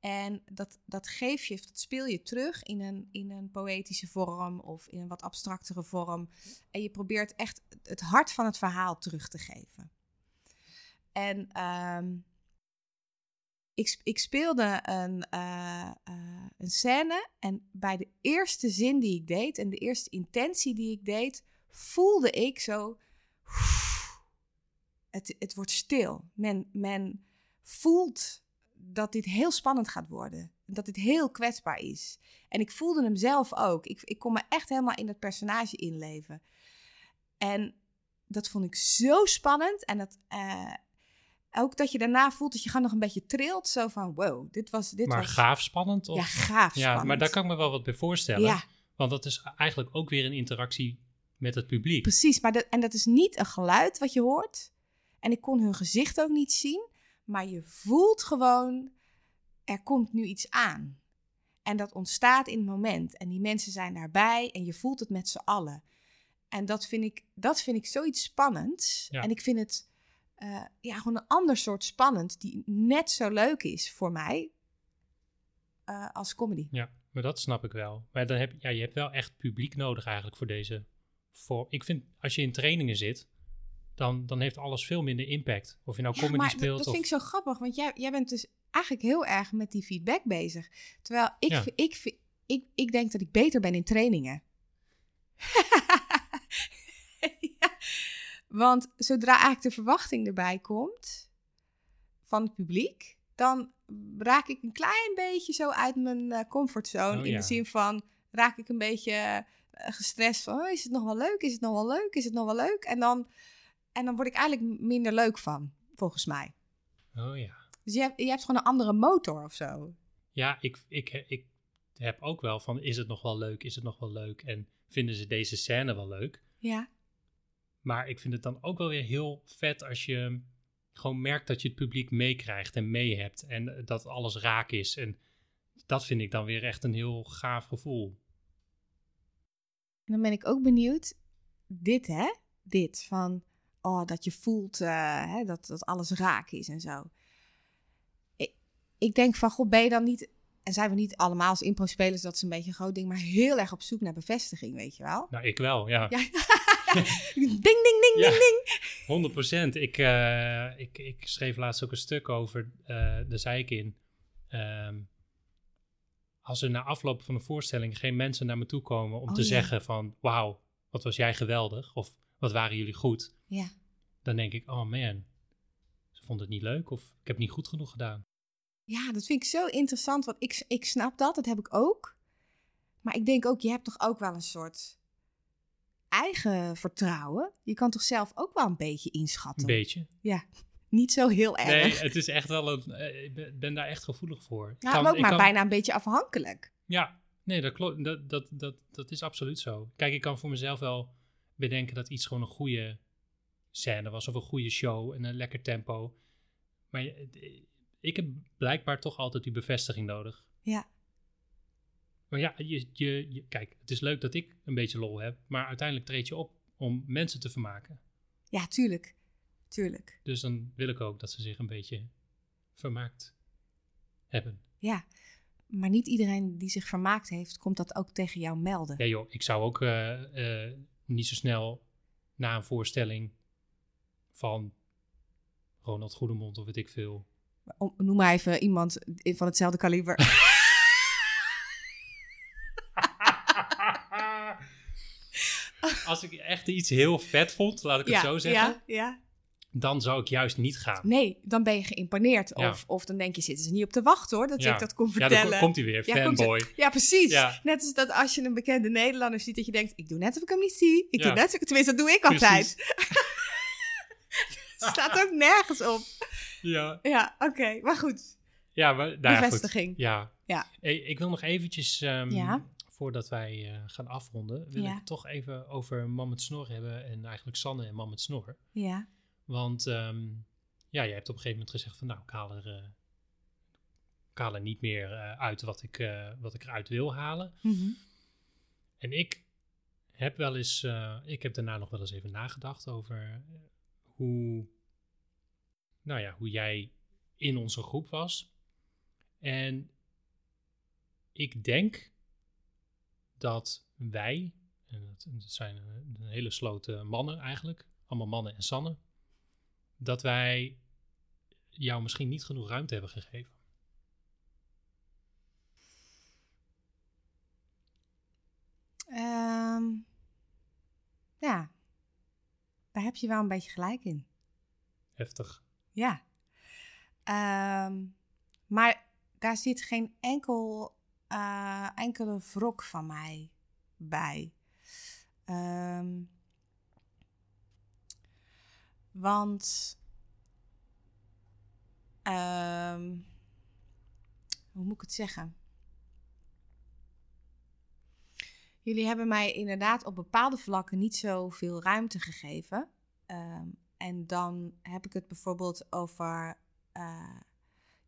En dat, dat geef je, dat speel je terug in een, in een poëtische vorm of in een wat abstractere vorm. En je probeert echt het hart van het verhaal terug te geven. En ehm, ik, ik speelde een, eh, een scène en bij de eerste zin die ik deed en de eerste intentie die ik deed, voelde ik zo. Het, het wordt stil. Men, men voelt dat dit heel spannend gaat worden. Dat dit heel kwetsbaar is. En ik voelde hem zelf ook. Ik, ik kon me echt helemaal in dat personage inleven. En dat vond ik zo spannend. En dat, eh, ook dat je daarna voelt dat je gewoon nog een beetje trilt. Zo van, wow, dit was... Dit maar was, gaaf spannend? Of? Ja, gaaf Ja, spannend. maar daar kan ik me wel wat bij voorstellen. Ja, Want dat is eigenlijk ook weer een interactie met het publiek. precies. Maar dat, en dat is niet een geluid wat je hoort. En ik kon hun gezicht ook niet zien. Maar je voelt gewoon, er komt nu iets aan. En dat ontstaat in het moment. En die mensen zijn daarbij en je voelt het met z'n allen. En dat vind ik, dat vind ik zoiets spannends. Ja. En ik vind het eh, ja, gewoon een ander soort spannend, die net zo leuk is voor mij eh, als comedy. Ja, maar dat snap ik wel. Maar dan heb, ja, je hebt wel echt publiek nodig eigenlijk voor deze vorm. Ik vind, als je in trainingen zit, dan, dan heeft alles veel minder impact. Of je nou Ja, comedy dat, speelt dat of... vind ik zo grappig, want jij, jij bent dus eigenlijk heel erg met die feedback bezig. Terwijl ik, Ja. ik, vi- ik, ik denk dat ik beter ben in trainingen. (laughs) Want zodra eigenlijk de verwachting erbij komt van het publiek, dan raak ik een klein beetje zo uit mijn eh, comfortzone. Oh, in ja. de zin van, raak ik een beetje eh, gestrest van, oh, is het nog wel leuk? Is het nog wel leuk? Is het nog wel leuk? En dan, en dan word ik eigenlijk minder leuk van, volgens mij. Oh ja. Dus je hebt, je hebt gewoon een andere motor of zo. Ja, ik, ik, ik heb ook wel van, is het nog wel leuk? Is het nog wel leuk? En vinden ze deze scène wel leuk? Ja. Maar ik vind het dan ook wel weer heel vet als je gewoon merkt dat je het publiek meekrijgt en mee hebt. En dat alles raak is. En dat vind ik dan weer echt een heel gaaf gevoel. En dan ben ik ook benieuwd, dit hè, dit. Van, oh, dat je voelt eh, hè, dat, dat alles raak is en zo. Ik, ik denk van, god, ben je dan niet... En zijn we niet allemaal als impro-spelers, dat is een beetje een groot ding, maar heel erg op zoek naar bevestiging, weet je wel? Nou, ik wel, ja. Ja. (laughs) ding, ding, ding, Ja. ding, ding. 100 procent. Ik, eh, ik, ik schreef laatst ook een stuk over, eh daar zei ik in. ehm, als er na afloop van een voorstelling geen mensen naar me toe komen om Oh, te ja. zeggen van, wauw, wat was jij geweldig, of wat waren jullie goed, Ja. dan denk ik, oh man, ze vonden het niet leuk of ik heb niet goed genoeg gedaan. Ja, dat vind ik zo interessant, want ik, ik snap dat, dat heb ik ook. Maar ik denk ook, je hebt toch ook wel een soort eigen vertrouwen? Je kan toch zelf ook wel een beetje inschatten? Een beetje. Niet zo heel erg. Nee, het is echt wel een, eh, ik ben- daar echt gevoelig voor. Ja, kan- maar ook maar kan- bijna een beetje afhankelijk. Ja, nee, dat klopt. Dat, dat, dat, dat is absoluut zo. Kijk, ik kan voor mezelf wel bedenken dat iets gewoon een goede scène was of een goede show en een lekker tempo. Maar je- ik heb blijkbaar toch altijd die bevestiging nodig. Ja. Maar ja, je, je, je- kijk, het is leuk dat ik een beetje lol heb, maar uiteindelijk treed je op om mensen te vermaken. Ja, tuurlijk. Tuurlijk. Dus dan wil ik ook dat ze zich een beetje vermaakt hebben. Ja. Maar niet iedereen die zich vermaakt heeft, komt dat ook tegen jou melden. Ja joh, ik zou ook eh, eh, niet zo snel na een voorstelling van Ronald Goedemond of weet ik veel. Om- noem maar even iemand van hetzelfde kaliber. (laughs) Als ik echt iets heel vet vond, laat ik het zo zeggen, Ja, ja. dan zou ik juist niet gaan. Nee, dan ben je geïmponeerd. Ja. Of, of dan denk je, zitten ze niet op te wachten hoor, dat Ja. ik dat kon Ja, vertellen. dan ko- komt hij weer, Ja, fanboy. Ja, precies. Ja. Net als dat als je een bekende Nederlander ziet, dat je denkt, ik doe net of ik hem niet zie. Ik Ja. doe net, tenminste, dat doe ik altijd. (laughs) Het staat ook nergens op. Ja, Ja, oké. Maar goed, ja maar nou ja, goed. bevestiging. Ja. Ja. Ik wil nog eventjes, ehm, Ja. Voordat wij eh, gaan afronden, wil Ja. ik toch even over Man met Snor hebben en eigenlijk Sanne en Man met Snor. Ja. Want ehm, ja, jij hebt op een gegeven moment gezegd van nou, ik haal er, eh, ik haal er niet meer eh, uit wat ik, eh, wat ik eruit wil halen. Mhm. En ik heb wel eens, eh, ik heb daarna nog wel eens even nagedacht over eh, hoe, nou ja, hoe jij in onze groep was. En ik denk dat wij, en dat, dat zijn een, hele sloten mannen eigenlijk, allemaal mannen en Sanne, dat wij jou misschien niet genoeg ruimte hebben gegeven. Ehm, ja, daar heb je wel een beetje gelijk in. Heftig. Ja. Ehm, maar daar zit geen enkel, eh, enkele wrok van mij bij. Ehm, want. ehm, hoe moet ik het zeggen? Jullie hebben mij inderdaad op bepaalde vlakken niet zoveel ruimte gegeven. Ehm, en dan heb ik het bijvoorbeeld over eh,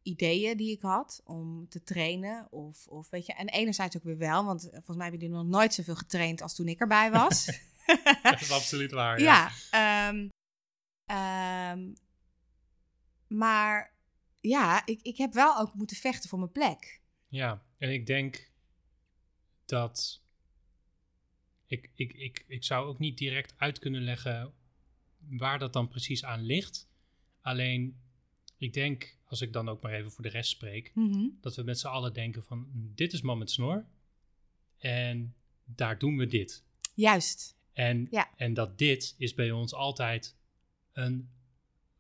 ideeën die ik had om te trainen. Of, of weet je, en enerzijds ook weer wel, want eh, volgens mij hebben jullie nog nooit zoveel getraind als toen ik erbij was. (laughs) Dat is absoluut waar. ja. ehm, ehm, maar ja, ik, ik heb wel ook moeten vechten voor mijn plek. Ja, en ik denk dat ik, ik, ik, ik zou ook niet direct uit kunnen leggen waar dat dan precies aan ligt. Alleen, ik denk, als ik dan ook maar even voor de rest spreek, dat we met z'n allen denken van, dit is man met snor en daar doen we dit. Juist. En, Ja. en dat dit is bij ons altijd een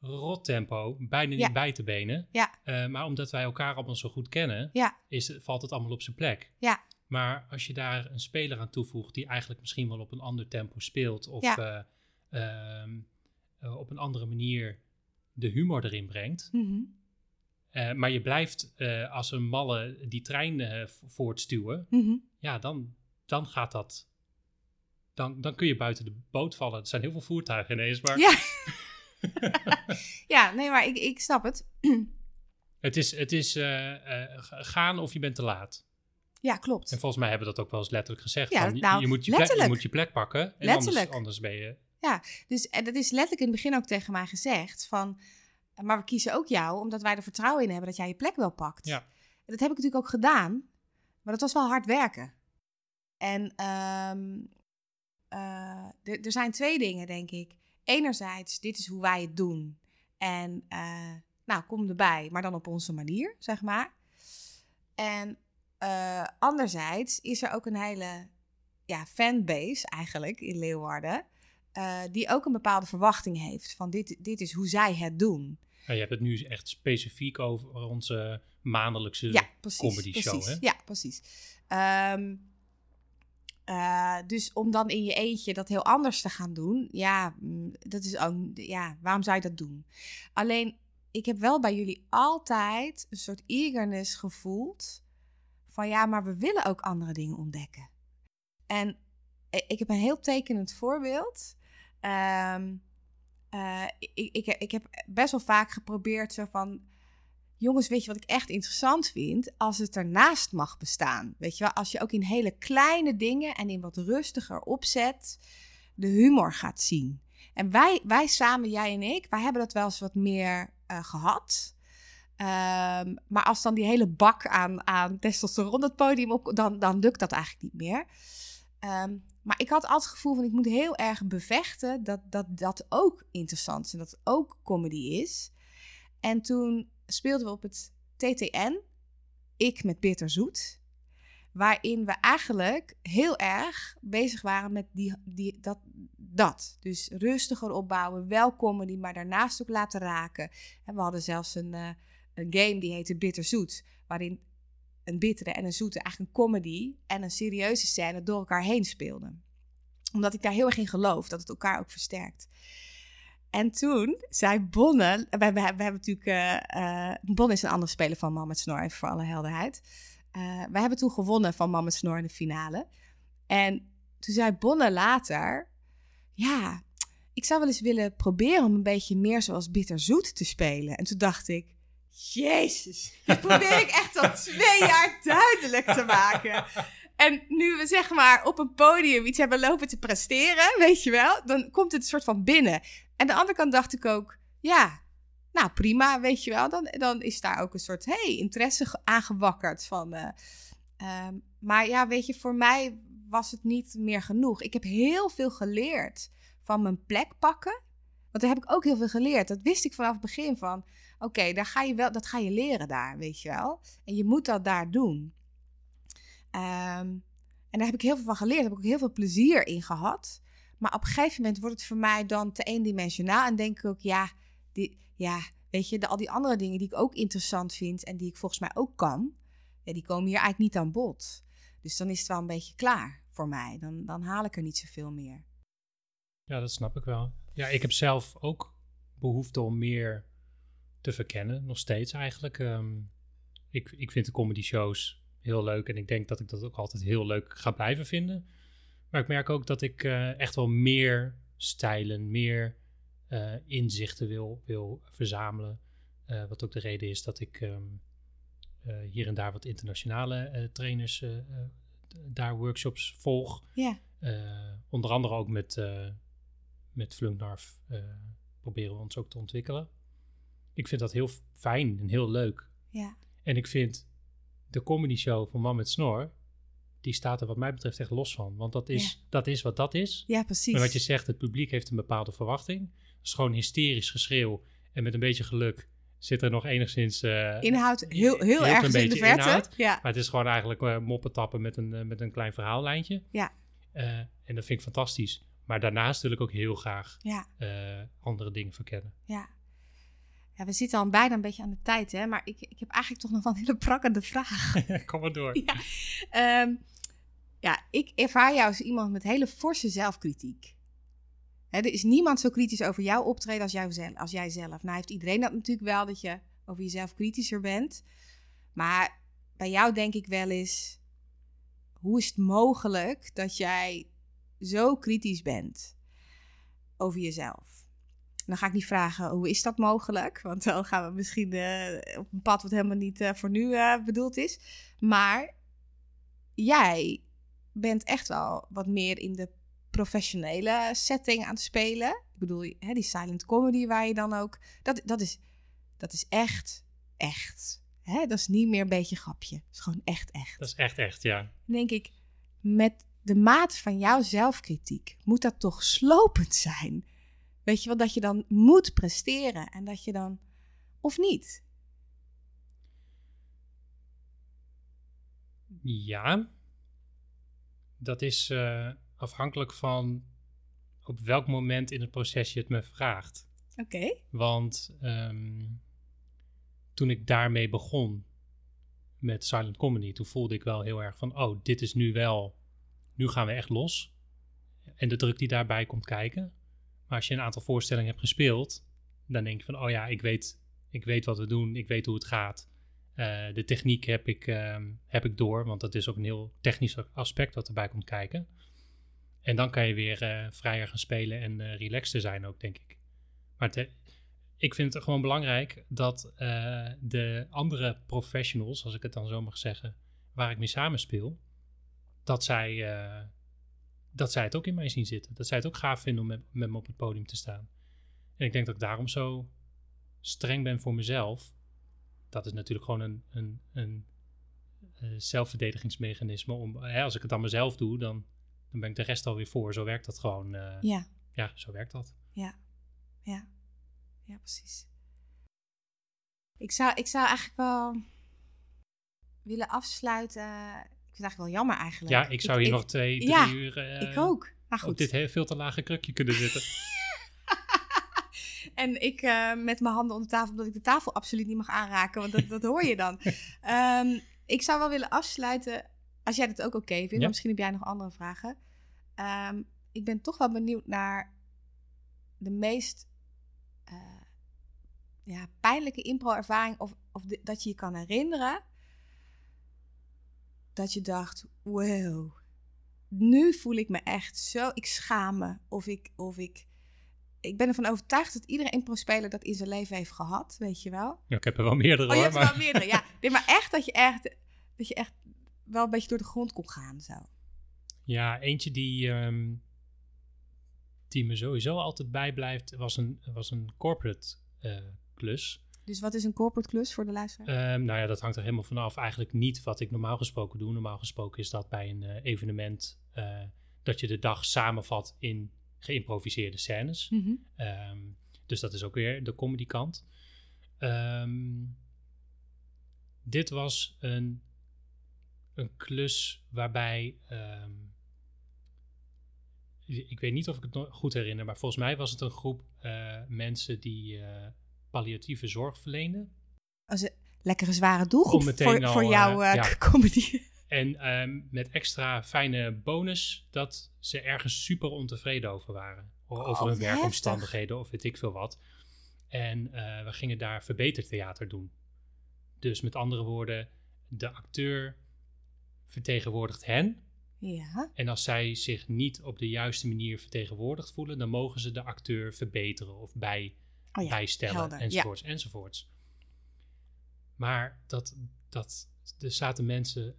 rot tempo, bijna niet bij te benen. Ja. Eh, maar omdat wij elkaar allemaal zo goed kennen, Ja. is, valt het allemaal op zijn plek. Ja. Maar als je daar een speler aan toevoegt die eigenlijk misschien wel op een ander tempo speelt of eh, ehm, eh, op een andere manier de humor erin brengt, Mhm. eh, maar je blijft eh, als een malle die trein v- voortstuwen, Mhm. ja, dan, dan gaat dat. Dan, dan kun je buiten de boot vallen. Er zijn heel veel voertuigen ineens, maar Ja. (laughs) ja, nee, maar ik, ik snap het. (clears throat) het is, het is gaan of je bent te laat. Ja, klopt. En volgens mij hebben we dat ook wel eens letterlijk gezegd. Ja, van, je- nou, je, moet je, plek, je moet je plek pakken. En Letterlijk. Anders, anders ben je ja. Dus en dat is letterlijk in het begin ook tegen mij gezegd van, maar we kiezen ook jou omdat wij er vertrouwen in hebben dat jij je plek wel pakt. Ja. En dat heb ik natuurlijk ook gedaan, maar dat was wel hard werken. En ehm, eh, er zijn twee dingen, denk ik. Enerzijds, dit is hoe wij het doen. En eh, nou, kom erbij, maar dan op onze manier, zeg maar. En eh, anderzijds is er ook een hele ja, fanbase eigenlijk in Leeuwarden. Eh, die ook een bepaalde verwachting heeft van dit, dit is hoe zij het doen. Ja, je hebt het nu echt specifiek over onze maandelijkse Ja, precies. comedy show, hè? Ja, precies. Eh, dus om dan in je eentje dat heel anders te gaan doen, ja, mm, dat is ook, ja, waarom zou je dat doen? Alleen, ik heb wel bij jullie altijd een soort eagerness gevoeld van ja, maar we willen ook andere dingen ontdekken. En i- ik heb een heel tekenend voorbeeld. Ehm, eh, ik, ik, ik heb best wel vaak geprobeerd zo van jongens, weet je wat ik echt interessant vind? Als het ernaast mag bestaan. Weet je wel, als je ook in hele kleine dingen en in wat rustiger opzet de humor gaat zien. En wij, wij samen, jij en ik, wij hebben dat wel eens wat meer eh, gehad. Ehm, maar als dan die hele bak aan, aan testosteron het podium op, dan, dan lukt dat eigenlijk niet meer. Ehm, maar ik had altijd het gevoel van ik moet heel erg bevechten dat dat, dat ook interessant is en dat het ook comedy is. En toen speelden we op het TTN, ik met Bitter Zoet. Waarin we eigenlijk heel erg bezig waren met die, die, dat, dat. Dus rustiger opbouwen, wel comedy, maar daarnaast ook laten raken. En we hadden zelfs een, eh, een game die heette Bitter Zoet. Waarin een bittere en een zoete eigenlijk een comedy en een serieuze scène door elkaar heen speelden. Omdat ik daar heel erg in geloof, dat het elkaar ook versterkt. En toen zei Bonne, we, we, we hebben natuurlijk, eh Bonne is een andere speler van Man met Snor, even voor alle helderheid. Eh we hebben toen gewonnen van Man met Snor in de finale. En toen zei Bonne later, ja, ik zou wel eens willen proberen om een beetje meer zoals Bitterzoet te spelen. En toen dacht ik, jezus, dat probeer ik echt al twee jaar duidelijk te maken. En nu we zeg maar op een podium iets hebben lopen te presteren, weet je wel, dan komt het een soort van binnen. En de andere kant dacht ik ook, ja, nou prima, weet je wel. Dan, dan is daar ook een soort, hey, interesse ge- aangewakkerd van. eh, ehm, maar ja, weet je, voor mij was het niet meer genoeg. Ik heb heel veel geleerd van mijn plek pakken. Want daar heb ik ook heel veel geleerd. Dat wist ik vanaf het begin van. Oké, ga je wel, dat ga je leren daar, weet je wel. En je moet dat daar doen. Ehm, en daar heb ik heel veel van geleerd. Heb ik ook heel veel plezier in gehad. Maar op een gegeven moment wordt het voor mij dan te eendimensionaal. En denk ik ook, ja, die, ja weet je, de, al die andere dingen die ik ook interessant vind en die ik volgens mij ook kan, ja, die komen hier eigenlijk niet aan bod. Dus dan is het wel een beetje klaar voor mij. Dan, dan haal ik er niet zoveel meer. Ja, dat snap ik wel. Ja, ik heb zelf ook behoefte om meer te verkennen, nog steeds eigenlijk. Ehm, ik, ik vind de comedy shows heel leuk en ik denk dat ik dat ook altijd heel leuk ga blijven vinden. Maar ik merk ook dat ik eh, echt wel meer stijlen, meer eh, inzichten wil, wil verzamelen. Eh, wat ook de reden is dat ik ehm, eh, hier en daar wat internationale trainers daar workshops volg. Ja, onder andere ook met, met Flunknarf proberen we ons ook te ontwikkelen. Ik vind dat heel fijn en heel leuk. ja, En ik vind de comedy show van Man met Snor, die staat er wat mij betreft echt los van. Want dat is, dat is wat dat is. ja, precies. En wat je zegt, het publiek heeft een bepaalde verwachting. Dat is gewoon hysterisch geschreeuw. En met een beetje geluk zit er nog enigszins... eh, Inhoud heel, heel, klein in de verte. inhoud. Ja, Maar het is gewoon eigenlijk eh, moppen tappen met een, eh, met een klein verhaallijntje. Ja. En dat vind ik fantastisch. Maar daarnaast wil ik ook heel graag ja, andere dingen verkennen. ja. Ja, we zitten al bijna een beetje aan de tijd, hè? Maar ik, ik heb eigenlijk toch nog wel een hele prakkende vraag. (laughs) Kom maar door. Ja. Ehm, ja, ik ervaar jou als iemand met hele forse zelfkritiek. Hè, er is niemand zo kritisch over jouw optreden als, jou zelf, als jij zelf. Nou heeft iedereen dat natuurlijk wel, dat je over jezelf kritischer bent. Maar bij jou denk ik wel eens... Hoe is het mogelijk dat jij zo kritisch bent over jezelf? Dan ga ik niet vragen, hoe is dat mogelijk? Want dan gaan we misschien eh, op een pad wat helemaal niet eh, voor nu eh, bedoeld is. Maar jij bent echt wel wat meer in de professionele setting aan het spelen. Ik bedoel, hè, die silent comedy waar je dan ook... Dat, dat, is, dat is echt, echt. Hè? Dat is niet meer een beetje grapje. Dat is gewoon echt, echt. Dat is echt, echt, ja. Dan denk ik, met de mate van jouw zelfkritiek moet dat toch slopend zijn. Weet je wel, dat je dan moet presteren en dat je dan... Of niet? Ja, dat is eh, afhankelijk van op welk moment in het proces je het me vraagt. Oké. Want ehm, toen ik daarmee begon met Silent Comedy, toen voelde ik wel heel erg van, oh, dit is nu wel, nu gaan we echt los. En de druk die daarbij komt kijken. Als je een aantal voorstellingen hebt gespeeld, dan denk je van, oh ja, ik weet, ik weet wat we doen, ik weet hoe het gaat. Uh, de techniek heb ik, uh, heb ik door, want dat is ook een heel technisch aspect wat erbij komt kijken. En dan kan je weer uh, vrijer gaan spelen en uh, relaxter zijn ook, denk ik. Maar ik vind het gewoon belangrijk dat de andere professionals, als ik het dan zo mag zeggen, waar ik mee samenspeel, dat zij, dat zij het ook in mij zien zitten. Dat zij het ook gaaf vinden om met, met me op het podium te staan. En ik denk dat ik daarom zo streng ben voor mezelf dat is natuurlijk gewoon een, een, een, eh, zelfverdedigingsmechanisme. Om, hè, als ik het aan mezelf doe, dan, dan ben ik de rest alweer voor. Zo werkt dat gewoon. Uh, ja. Ja, zo werkt dat. Ja, ja, ja, precies. Ik zou, ik zou eigenlijk wel willen afsluiten. Ik vind het eigenlijk wel jammer eigenlijk. Ja, ik zou hier nog twee, drie ja, uur uh, ik ook. Maar goed. op dit heel veel te lage krukje kunnen zitten. (laughs) En ik uh, met mijn handen onder tafel, omdat ik de tafel absoluut niet mag aanraken, want dat, dat hoor je dan. Um, (laughs) ik zou wel willen afsluiten, als jij het ook oké okay vindt, ja. misschien heb jij nog andere vragen. Um, ik ben toch wel benieuwd naar de meest uh, ja, pijnlijke impro-ervaring, of, of de, dat je je kan herinneren dat je dacht, wow, nu voel ik me echt zo, ik schaam me, of ik, of ik ik ben ervan overtuigd dat iedere impro-speler dat in zijn leven heeft gehad, weet je wel. Ja, ik heb er wel meerdere Oh, je hebt er wel meerdere, ja. (laughs) Nee, maar echt dat je echt, dat je echt wel een beetje door de grond kon gaan, zo. Ja, eentje die, um, die me sowieso altijd bijblijft, was een, was een corporate uh, klus. Dus wat is een corporate klus voor de luisteraar? Um, nou ja, dat hangt er helemaal vanaf. Eigenlijk niet wat ik normaal gesproken doe. Normaal gesproken is dat bij een uh, evenement uh, dat je de dag samenvat in geïmproviseerde scènes. Mhm. Mm -hmm. um, dus dat is ook weer de comedy kant. Um, dit was een, een klus waarbij. Ik weet niet of ik het goed herinner, maar volgens mij was het een groep uh, mensen die uh, palliatieve zorg verleenden. Als een lekkere zware doelgroep voor, al, voor jouw uh, ja. (laughs) comedy. En um, met extra fijne bonus dat ze ergens super ontevreden over waren. Over oh, hun heftig. werkomstandigheden of weet ik veel wat. En uh, we gingen daar verbetertheater doen. Dus met andere woorden, de acteur vertegenwoordigt hen. Ja. En als zij zich niet op de juiste manier vertegenwoordigd voelen, dan mogen ze de acteur verbeteren of bij, oh ja, bijstellen helder. enzovoorts ja. enzovoorts. Maar dat, dat, er zaten mensen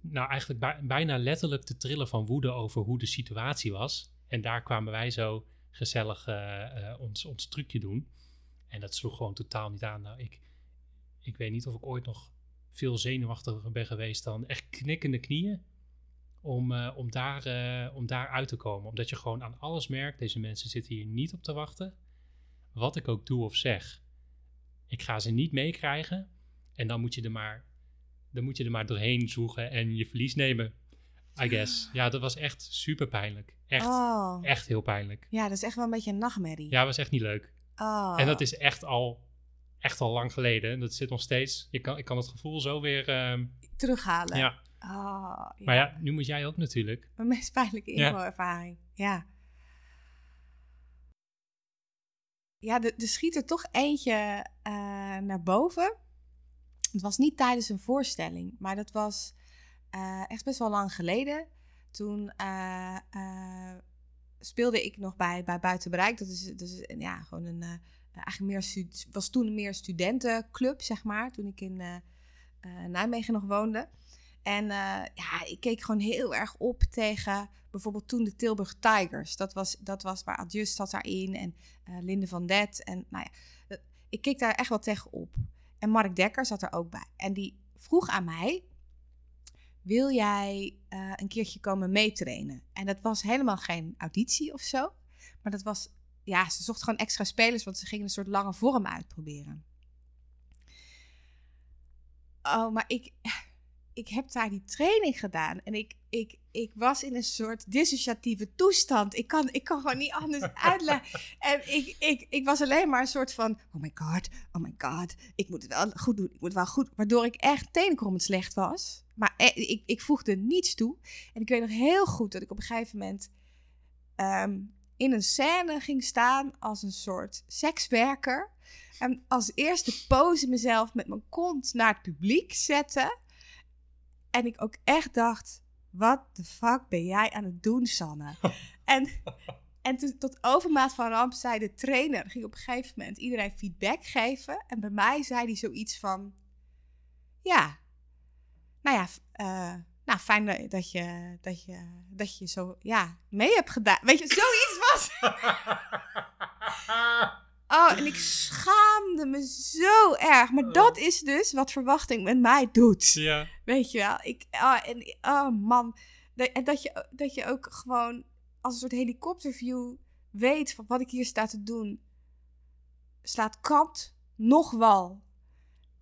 nou eigenlijk bijna letterlijk te trillen van woede over hoe de situatie was. En daar kwamen wij zo gezellig uh, uh, ons, ons trucje doen. En dat sloeg gewoon totaal niet aan. Nou, ik, ik weet niet of ik ooit nog veel zenuwachtiger ben geweest dan echt knikkende knieën. Om, uh, om, daar, om daar uit te komen. Omdat je gewoon aan alles merkt, deze mensen zitten hier niet op te wachten. Wat ik ook doe of zeg. Ik ga ze niet meekrijgen. En dan moet je er maar dan moet je er maar doorheen zoeken en je verlies nemen. I guess. (gasps) Ja, dat was echt super pijnlijk. Echt, oh. echt heel pijnlijk. Ja, dat is echt wel een beetje een nachtmerrie. Ja, was echt niet leuk. Oh. En dat is echt al, echt al lang geleden. Dat zit nog steeds. Je kan, ik kan het gevoel zo weer uh, terughalen. Ja. Oh, ja. Maar ja, nu moet jij ook natuurlijk. Mijn meest pijnlijke info-ervaring. Ja. ja. Ja, er, schiet er toch eentje uh, naar boven. Het was niet tijdens een voorstelling, maar dat was uh, echt best wel lang geleden. Toen uh, speelde ik nog bij, bij Buiten Bereik. Dat is, is ja, gewoon een. eigenlijk meer was toen meer studentenclub, zeg maar. Toen ik in Nijmegen nog woonde. En eh, ja, ik keek gewoon heel erg op tegen bijvoorbeeld toen de Tilburg Tigers. Dat was, dat was waar Adjust zat daarin en uh, Linde van Det. En nou ja, eh, ik keek daar echt wel tegen op. En Mark Dekker zat er ook bij. En die vroeg aan mij, wil jij uh, een keertje komen meetrainen? En dat was helemaal geen auditie of zo. Maar dat was, ja, ze zocht gewoon extra spelers, want ze gingen een soort lange vorm uitproberen. Oh, maar ik, ik heb daar die training gedaan. En ik, ik, ik was in een soort dissociatieve toestand. Ik kan, ik kan gewoon niet anders (laughs) uitleggen. En ik, ik, ik was alleen maar een soort van... Oh my god, oh my god. Ik moet het wel goed doen. Ik moet het wel goed... Waardoor ik echt tenenkrommend slecht was. Maar ik, ik voegde niets toe. En ik weet nog heel goed dat ik op een gegeven moment... Um, in een scène ging staan als een soort sekswerker. En als eerste pose mezelf met mijn kont naar het publiek zetten. En ik ook echt dacht, wat de fuck ben jij aan het doen, Sanne? (laughs) en en toen, tot overmaat van ramp zei de trainer, ging op een gegeven moment iedereen feedback geven. En bij mij zei hij zoiets van, ja, nou ja, uh, nou fijn dat je, dat je, dat je zo, ja, mee hebt gedaan. Weet je, zoiets was. (laughs) Oh, en ik schaamde me zo erg. Maar dat is dus wat verwachting met mij doet. Ja. Weet je wel? Ik, oh, en, oh man. En dat je, dat je ook gewoon als een soort helikopterview weet van wat ik hier sta te doen. Slaat kant nog wel.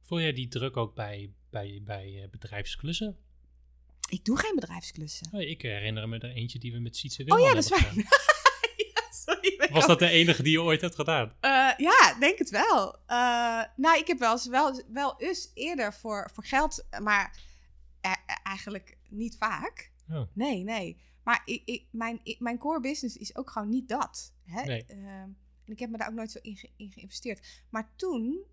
Voel jij die druk ook bij, bij, bij bedrijfsklussen? Ik doe geen bedrijfsklussen. Oh, ik herinner me er eentje die we met Sietse Oh ja, dat is waar. (laughs) (laughs) Was dat de enige die je ooit hebt gedaan? Uh, ja, denk het wel. Uh, nou, ik heb wel eens wel, wel eens eerder voor, voor geld, maar uh, eigenlijk niet vaak. Oh. Nee, nee. Maar ik, ik, mijn, ik, mijn core business is ook gewoon niet dat. Hè? Nee. en ik heb me daar ook nooit zo in, ge, in geïnvesteerd. Maar toen,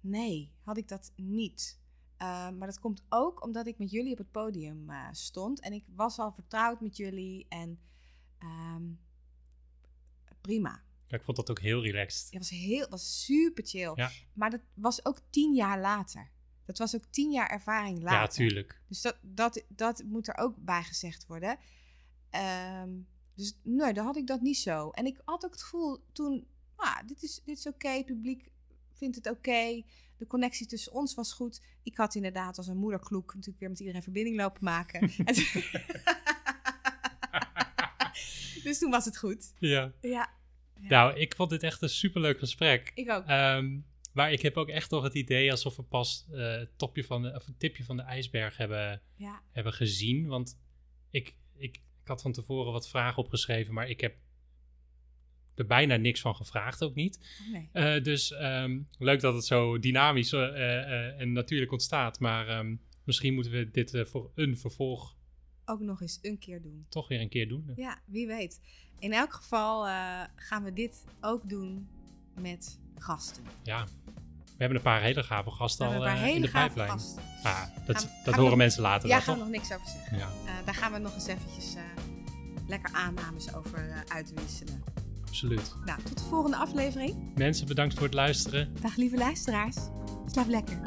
nee, had ik dat niet. maar dat komt ook omdat ik met jullie op het podium stond. En ik was al vertrouwd met jullie. En um, prima. Ja, ik vond dat ook heel relaxed. Het was, heel, was super chill. Ja. Maar dat was ook tien jaar later. Dat was ook tien jaar ervaring later. Ja, tuurlijk. Dus dat, dat, dat moet er ook bij gezegd worden. Um, dus nee, dan had ik dat niet zo. En ik had ook het gevoel toen, ah, dit is, dit is oké, het publiek vindt het oké. De connectie tussen ons was goed. Ik had inderdaad als een moederkloek natuurlijk weer met iedereen verbinding lopen maken. (laughs) dus toen was het goed. Ja. ja. Nou, ik vond dit echt een superleuk gesprek. Ik ook. Um, maar ik heb ook echt nog het idee alsof we pas uh, het topje van de, of het tipje van de ijsberg hebben, ja. hebben gezien. Want ik, ik, ik had van tevoren wat vragen opgeschreven, maar ik heb er bijna niks van gevraagd ook niet. Nee. uh, dus um, leuk dat het zo dynamisch uh, en natuurlijk ontstaat. Maar um, misschien moeten we dit voor een vervolg ook nog eens een keer doen. Toch weer een keer doen. Ja, wie weet. In elk geval uh, gaan we dit ook doen met gasten. Ja, we hebben een paar hele gave gasten al uh, in de pijplijn. Gasten. Ah, dat, gaan, dat gaan horen mensen later. Ja, daar gaan we nog niks over zeggen. Ja. Uh, daar gaan we nog eens eventjes lekker aannames over uitwisselen. Absoluut. Nou, tot de volgende aflevering. Mensen, bedankt voor het luisteren. Dag lieve luisteraars. Slaap lekker.